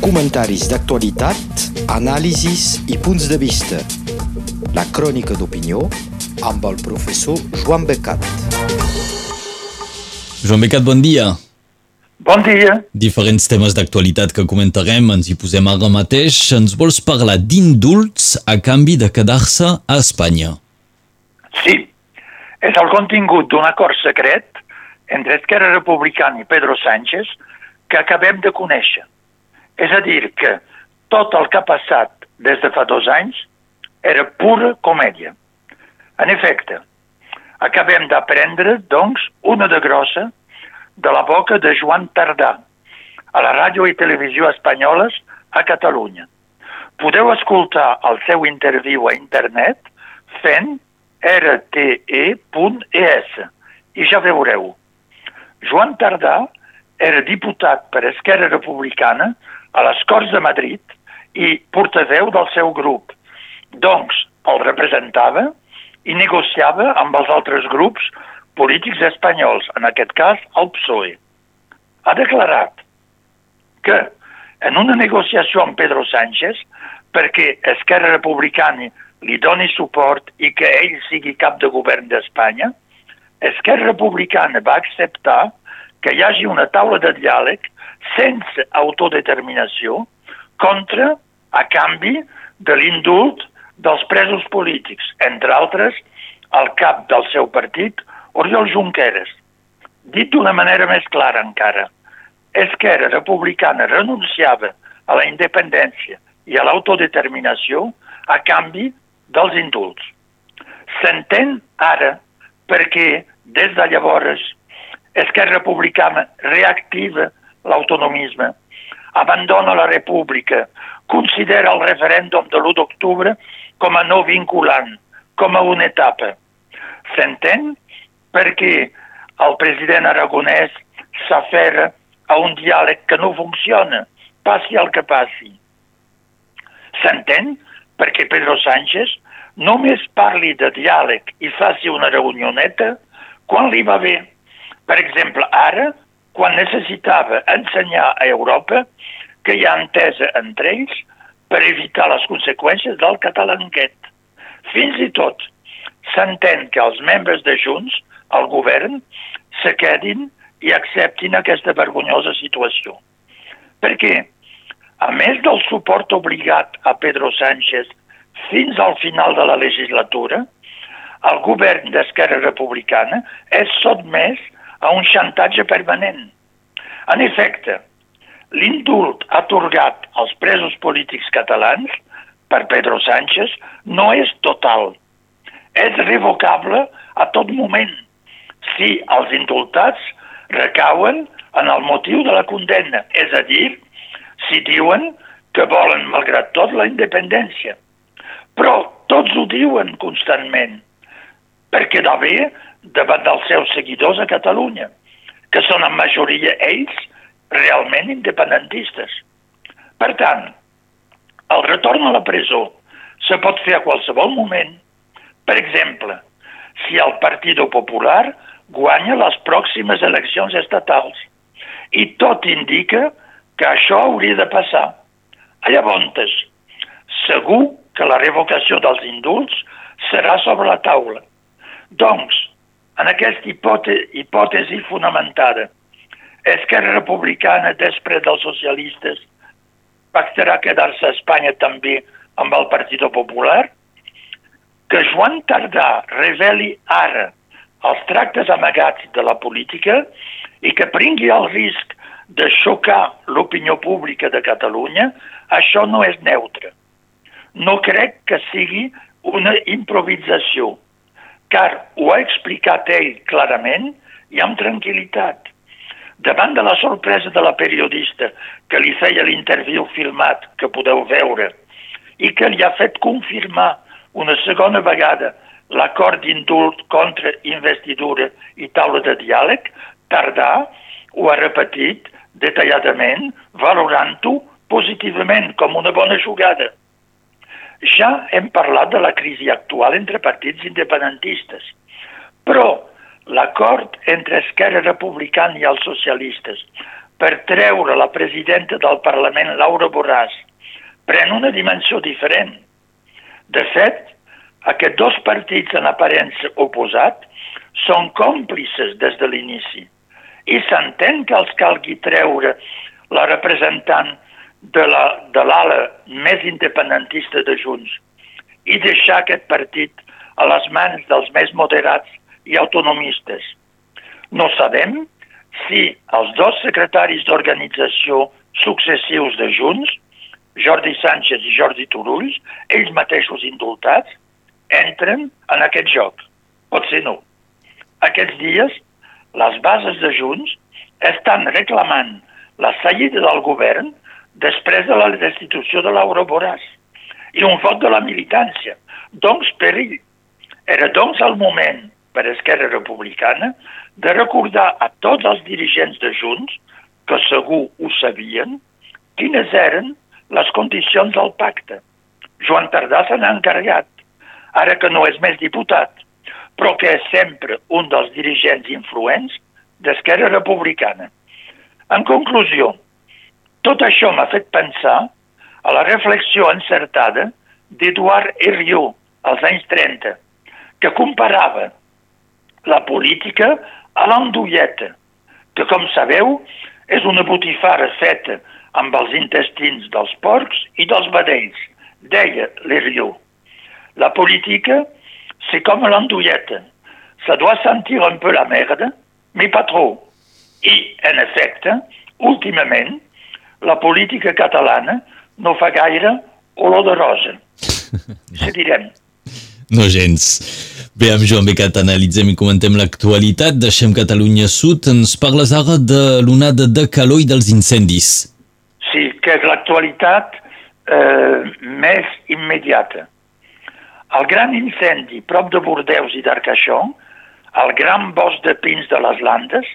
Comentaris d'actualitat, anàlisis i punts de vista. La crònica d'opinió amb el professor Joan Becat. Joan Becat, bon dia. Bon dia. Diferents temes d'actualitat que comentarem, ens hi posem ara mateix. Ens vols parlar d'indults a canvi de quedar-se a Espanya? Sí, és el contingut d'un acord secret entre Esquerra Republicana i Pedro Sánchez que acabem de conèixer. És a dir, que tot el que ha passat des de fa dos anys era pura comèdia. En efecte, acabem d'aprendre, doncs, una de grossa de la boca de Joan Tardà a la ràdio i televisió espanyoles a Catalunya. Podeu escoltar el seu interviu a internet fent rte.es i ja veureu. Joan Tardà era diputat per Esquerra Republicana a les Corts de Madrid i portaveu del seu grup. Doncs el representava i negociava amb els altres grups polítics espanyols, en aquest cas el PSOE. Ha declarat que en una negociació amb Pedro Sánchez, perquè Esquerra Republicana li doni suport i que ell sigui cap de govern d'Espanya, Esquerra Republicana va acceptar que hi hagi una taula de diàleg sense autodeterminació contra, a canvi de l'indult dels presos polítics, entre altres, el cap del seu partit, Oriol Junqueras. Dit d'una manera més clara encara, Esquerra Republicana renunciava a la independència i a l'autodeterminació a canvi dels indults. S'entén ara perquè des de llavors Esquerra Republicana reactiva l'autonomisme, abandona la república, considera el referèndum de l'1 d'octubre com a no vinculant, com a una etapa. S'entén perquè el president aragonès s'aferra a un diàleg que no funciona, passi el que passi. S'entén perquè Pedro Sánchez només parli de diàleg i faci una reunioneta quan li va bé. Per exemple, ara, quan necessitava ensenyar a Europa que hi ha entesa entre ells per evitar les conseqüències del catalanquet. Fins i tot s'entén que els membres de Junts, el govern, se quedin i acceptin aquesta vergonyosa situació. Perquè a més del suport obligat a Pedro Sánchez fins al final de la legislatura, el govern d'Esquerra Republicana és sotmès a un xantatge permanent. En efecte, l'indult atorgat als presos polítics catalans per Pedro Sánchez no és total. És revocable a tot moment si els indultats recauen en el motiu de la condemna, és a dir, si diuen que volen, malgrat tot, la independència. Però tots ho diuen constantment, perquè bé davant dels seus seguidors a Catalunya, que són en majoria ells realment independentistes. Per tant, el retorn a la presó se pot fer a qualsevol moment. Per exemple, si el Partit Popular guanya les pròximes eleccions estatals. I tot indica que això hauria de passar. Llavors, segur que la revocació dels indults serà sobre la taula. Doncs, en aquesta hipòtesi, fonamentada, Esquerra Republicana, després dels socialistes, pactarà quedar-se a Espanya també amb el Partit Popular? Que Joan Tardà reveli ara els tractes amagats de la política i que prengui el risc de xocar l'opinió pública de Catalunya, això no és neutre. No crec que sigui una improvisació, car ho ha explicat ell clarament i amb tranquil·litat. Davant de la sorpresa de la periodista que li feia l'interviu filmat, que podeu veure, i que li ha fet confirmar una segona vegada l'acord d'indult contra investidura i taula de diàleg, Tardà ho ha repetit detalladament, valorant-ho positivament com una bona jugada. Ja hem parlat de la crisi actual entre partits independentistes, però l'acord entre Esquerra Republicana i els socialistes per treure la presidenta del Parlament, Laura Borràs, pren una dimensió diferent. De fet, aquests dos partits en aparença oposat són còmplices des de l'inici i s'entén que els calgui treure la representant de l'ala més independentista de Junts i deixar aquest partit a les mans dels més moderats i autonomistes. No sabem si els dos secretaris d'organització successius de Junts, Jordi Sánchez i Jordi Turull, ells mateixos indultats, entren en aquest joc. Pot ser no. Aquests dies, les bases de Junts estan reclamant la saïda del govern després de la destitució de Laura Boràs i un vot de la militància. Doncs perill. Era doncs el moment per Esquerra Republicana de recordar a tots els dirigents de Junts, que segur ho sabien, quines eren les condicions del pacte. Joan Tardà se n'ha encarregat, ara que no és més diputat, però que és sempre un dels dirigents influents d'Esquerra Republicana. En conclusió, tot això m'ha fet pensar a la reflexió encertada d'Eduard Herriot als anys 30, que comparava la política a l'endulleta, que, com sabeu, és una botifara feta amb els intestins dels porcs i dels vedells, deia l'Herriot. La politique, c'est comme l'andouillette. Ça doit sentir un peu la merde, mais pas trop. I, en efecte, últimament, la política catalana no fa gaire olor de rosa. Se direm. No gens. Bé, amb Joan Becat analitzem i comentem l'actualitat. Deixem Catalunya Sud. Ens parles ara de l'onada de calor i dels incendis. Sí, que és l'actualitat eh, més immediata. El gran incendi prop de Bordeus i d'Arcachon, el gran bosc de pins de les Landes,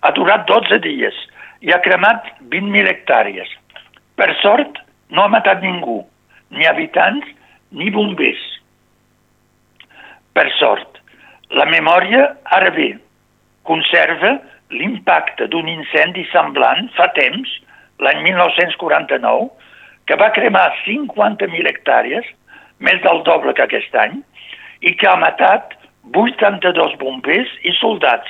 ha durat 12 dies i ha cremat 20.000 hectàrees. Per sort, no ha matat ningú, ni habitants ni bombers. Per sort, la memòria, ara bé, conserva l'impacte d'un incendi semblant fa temps, l'any 1949, que va cremar 50.000 hectàrees, més del doble que aquest any, i que ha matat 82 bombers i soldats,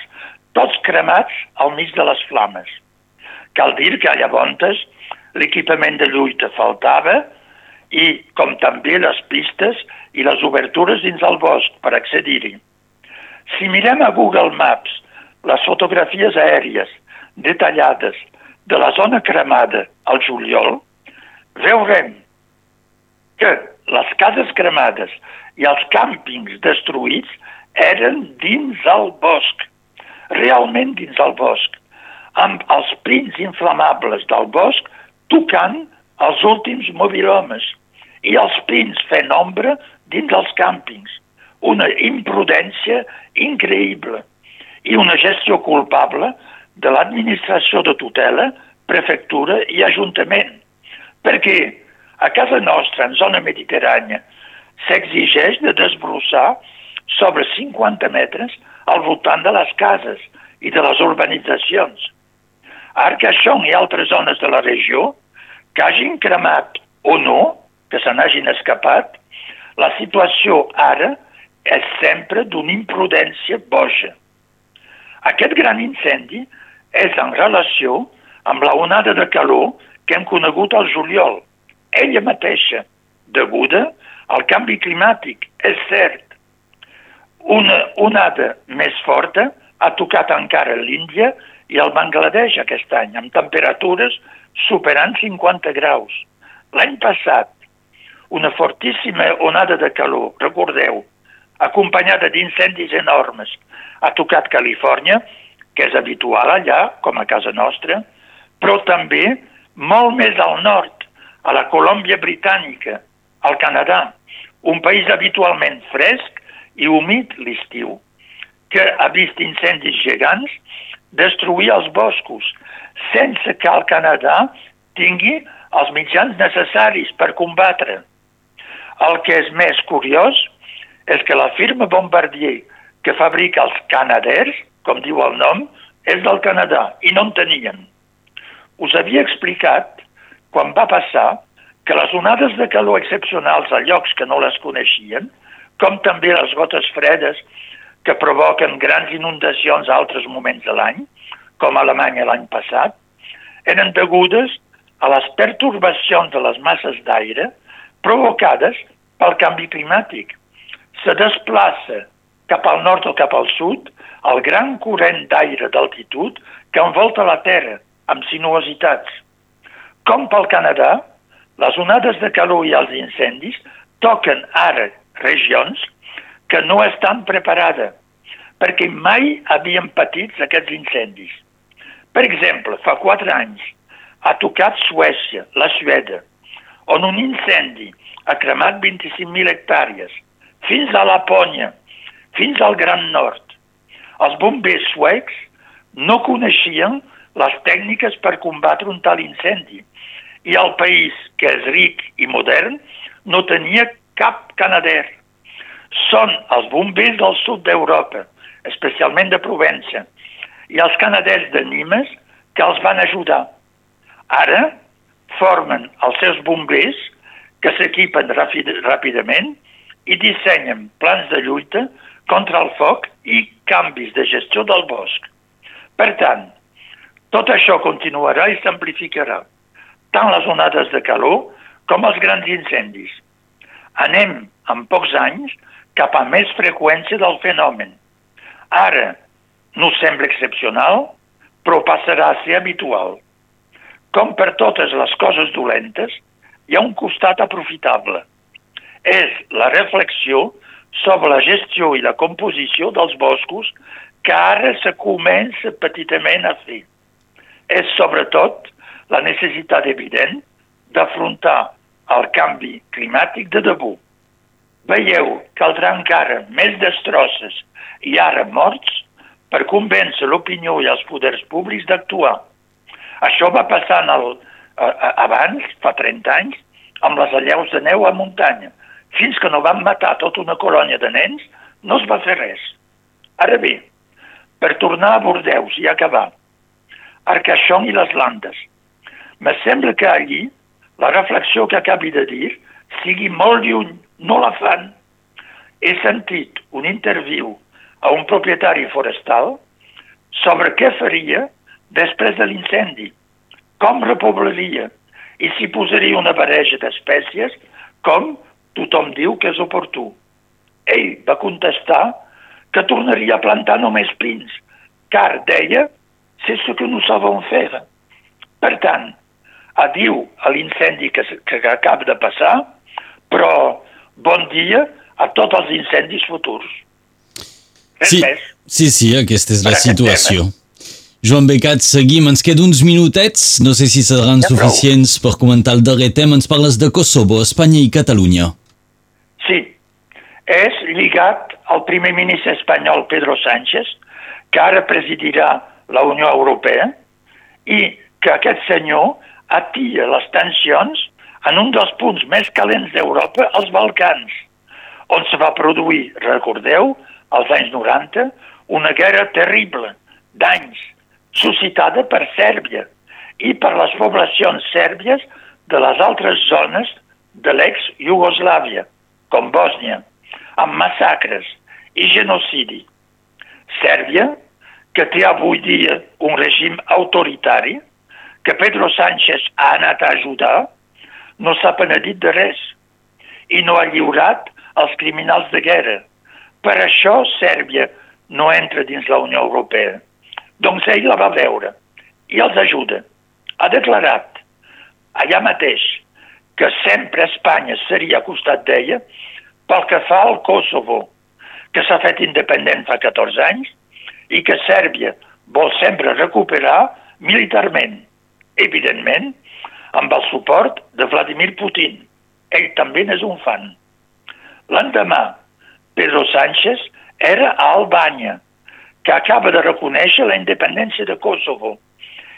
tots cremats al mig de les flames. Cal dir que llavors l'equipament de lluita faltava i com també les pistes i les obertures dins el bosc per accedir-hi. Si mirem a Google Maps les fotografies aèries detallades de la zona cremada al juliol, veurem que les cases cremades i els càmpings destruïts eren dins el bosc, realment dins el bosc, amb els pins inflamables del bosc tocant els últims mobilomes i els pins fent ombra dins els càmpings. Una imprudència increïble i una gestió culpable de l'administració de tutela, prefectura i ajuntament. Perquè a casa nostra, en zona mediterrània, s'exigeix de desbrossar sobre 50 metres al voltant de les cases i de les urbanitzacions. A Arcachon i altres zones de la regió que hagin cremat o no, que se n'hagin escapat, la situació ara és sempre d'una imprudència boja. Aquest gran incendi és en relació amb la onada de calor que hem conegut al juliol, ella mateixa, deguda al canvi climàtic, és cert. Una onada més forta ha tocat encara l'Índia i el Bangladesh aquest any, amb temperatures superant 50 graus. L'any passat, una fortíssima onada de calor, recordeu, acompanyada d'incendis enormes, ha tocat Califòrnia, que és habitual allà, com a casa nostra, però també molt més al nord, a la Colòmbia Britànica, al Canadà, un país habitualment fresc i humit l'estiu, que ha vist incendis gegants destruir els boscos, sense que el Canadà tingui els mitjans necessaris per combatre. El que és més curiós és que la firma Bombardier que fabrica els canaders, com diu el nom, és del Canadà i no en tenien. us havia explicat, quan va passar, que les onades de calor excepcionals a llocs que no les coneixien, com també les gotes fredes que provoquen grans inundacions a altres moments de l'any, com a Alemanya l'any passat, eren degudes a les pertorbacions de les masses d'aire provocades pel canvi climàtic. Se desplaça cap al nord o cap al sud el gran corrent d'aire d'altitud que envolta la Terra amb sinuositats. Com pel Canadà, les onades de calor i els incendis toquen ara regions que no estan preparades perquè mai havien patit aquests incendis. Per exemple, fa quatre anys ha tocat Suècia, la Suècia, on un incendi ha cremat 25.000 hectàrees, fins a Lapònia, fins al Gran Nord. Els bombers suecs no coneixien les tècniques per combatre un tal incendi i el país, que és ric i modern, no tenia cap canader. Són els bombers del sud d'Europa, especialment de Provença, i els canaders de Nimes que els van ajudar. Ara formen els seus bombers que s'equipen ràpidament i dissenyen plans de lluita contra el foc i canvis de gestió del bosc. Per tant, tot això continuarà i s'amplificarà, tant les onades de calor com els grans incendis. Anem, en pocs anys, cap a més freqüència del fenomen. Ara, no sembla excepcional, però passarà a ser habitual. Com per totes les coses dolentes, hi ha un costat aprofitable. És la reflexió sobre la gestió i la composició dels boscos que ara se comença petitament a fer. És sobretot la necessitat evident d'afrontar el canvi climàtic de debut. Veieu, caldrà encara més destrosses i ara morts per convèncer l'opinió i els poders públics d'actuar. Això va passar en el, eh, abans, fa 30 anys, amb les alleus de neu a muntanya. Fins que no van matar tota una colònia de nens, no es va fer res. Ara bé, per tornar a Bordeus i acabar, Arcachon i les Landes, me sembla que allí la reflexió que acabi de dir sigui molt lluny, no la fan. He sentit un interviu a un propietari forestal sobre què faria després de l'incendi, com repoblaria i si posaria una barreja d'espècies com tothom diu que és oportú. Ell va contestar que tornaria a plantar només pins, car, deia, c'est ce que nous savons faire. Per tant, adiu a l'incendi que, que acaba de passar, però bon dia a tots els incendis futurs. Res sí, més. sí, sí, aquesta és la situació. Joan Becat, seguim. Ens queden uns minutets. No sé si seran ja suficients prou. per comentar el darrer tema. Ens parles de Kosovo, Espanya i Catalunya. Sí. És lligat al primer ministre espanyol Pedro Sánchez, que ara presidirà la Unió Europea, i que aquest senyor atia les tensions en un dels punts més calents d'Europa, els Balcans, on se va produir, recordeu, als anys 90, una guerra terrible d'anys, suscitada per Sèrbia i per les poblacions sèrbies de les altres zones de l'ex-Iugoslàvia, com Bòsnia, amb massacres i genocidi. Sèrbia, que té avui dia un règim autoritari, que Pedro Sánchez ha anat a ajudar, no s'ha penedit de res i no ha lliurat els criminals de guerra, per això Sèrbia no entra dins la Unió Europea. Doncs ell la va veure i els ajuda. Ha declarat allà mateix que sempre Espanya seria a costat d'ella pel que fa al Kosovo, que s'ha fet independent fa 14 anys i que Sèrbia vol sempre recuperar militarment, evidentment, amb el suport de Vladimir Putin. Ell també n'és un fan. L'endemà Pedro Sánchez era a Albània, que acaba de reconèixer la independència de Kosovo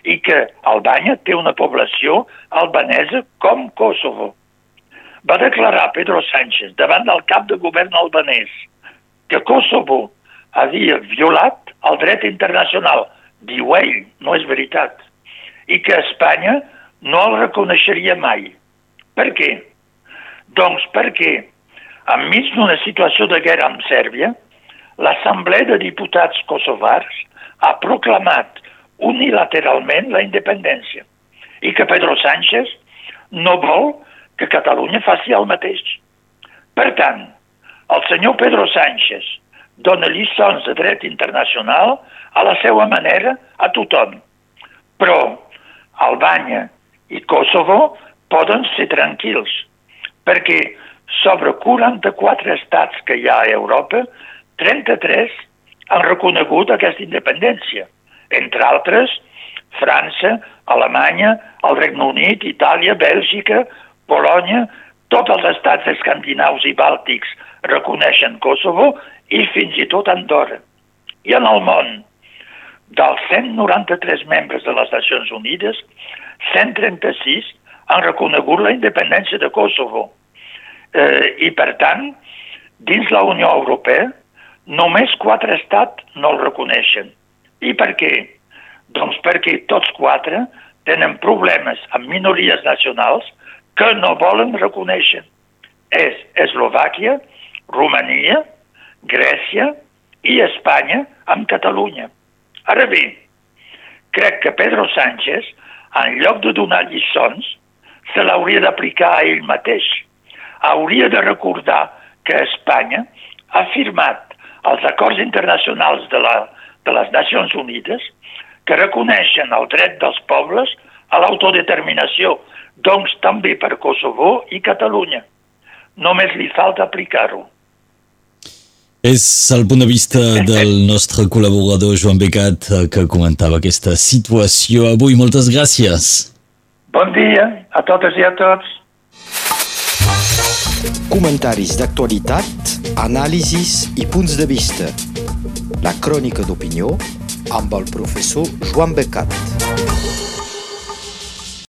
i que Albània té una població albanesa com Kosovo. Va declarar Pedro Sánchez davant del cap de govern albanès que Kosovo havia violat el dret internacional. Diu ell, no és veritat. i que Espanya no el reconeixeria mai. Per què? Doncs perquè, enmig d'una situació de guerra amb Sèrbia, l'Assemblea de Diputats Kosovars ha proclamat unilateralment la independència i que Pedro Sánchez no vol que Catalunya faci el mateix. Per tant, el senyor Pedro Sánchez dona lliçons de dret internacional a la seva manera a tothom. Però Albània i Kosovo poden ser tranquils, perquè sobre 44 estats que hi ha a Europa, 33 han reconegut aquesta independència. Entre altres, França, Alemanya, el Regne Unit, Itàlia, Bèlgica, Polònia, tots els estats escandinaus i bàltics reconeixen Kosovo i fins i tot Andorra. I en el món, dels 193 membres de les Nacions Unides, 136 han reconegut la independència de Kosovo. Eh, I, per tant, dins la Unió Europea, només quatre estats no el reconeixen. I per què? Doncs perquè tots quatre tenen problemes amb minories nacionals que no volen reconèixer. És Eslovàquia, Romania, Grècia i Espanya amb Catalunya. Ara bé, crec que Pedro Sánchez, en lloc de donar lliçons, se l'hauria d'aplicar a ell mateix. Hauria de recordar que Espanya ha firmat els acords internacionals de, la, de les Nacions Unides que reconeixen el dret dels pobles a l'autodeterminació, doncs també per Kosovo i Catalunya. Només li falta aplicar-ho. És el punt de vista del nostre col·laborador Joan Becat que comentava aquesta situació avui. Moltes gràcies. Bon dia a totes i a tots. Comentaris d'actualitat, anàlisis i punts de vista. La crònica d'opinió amb el professor Joan Becat.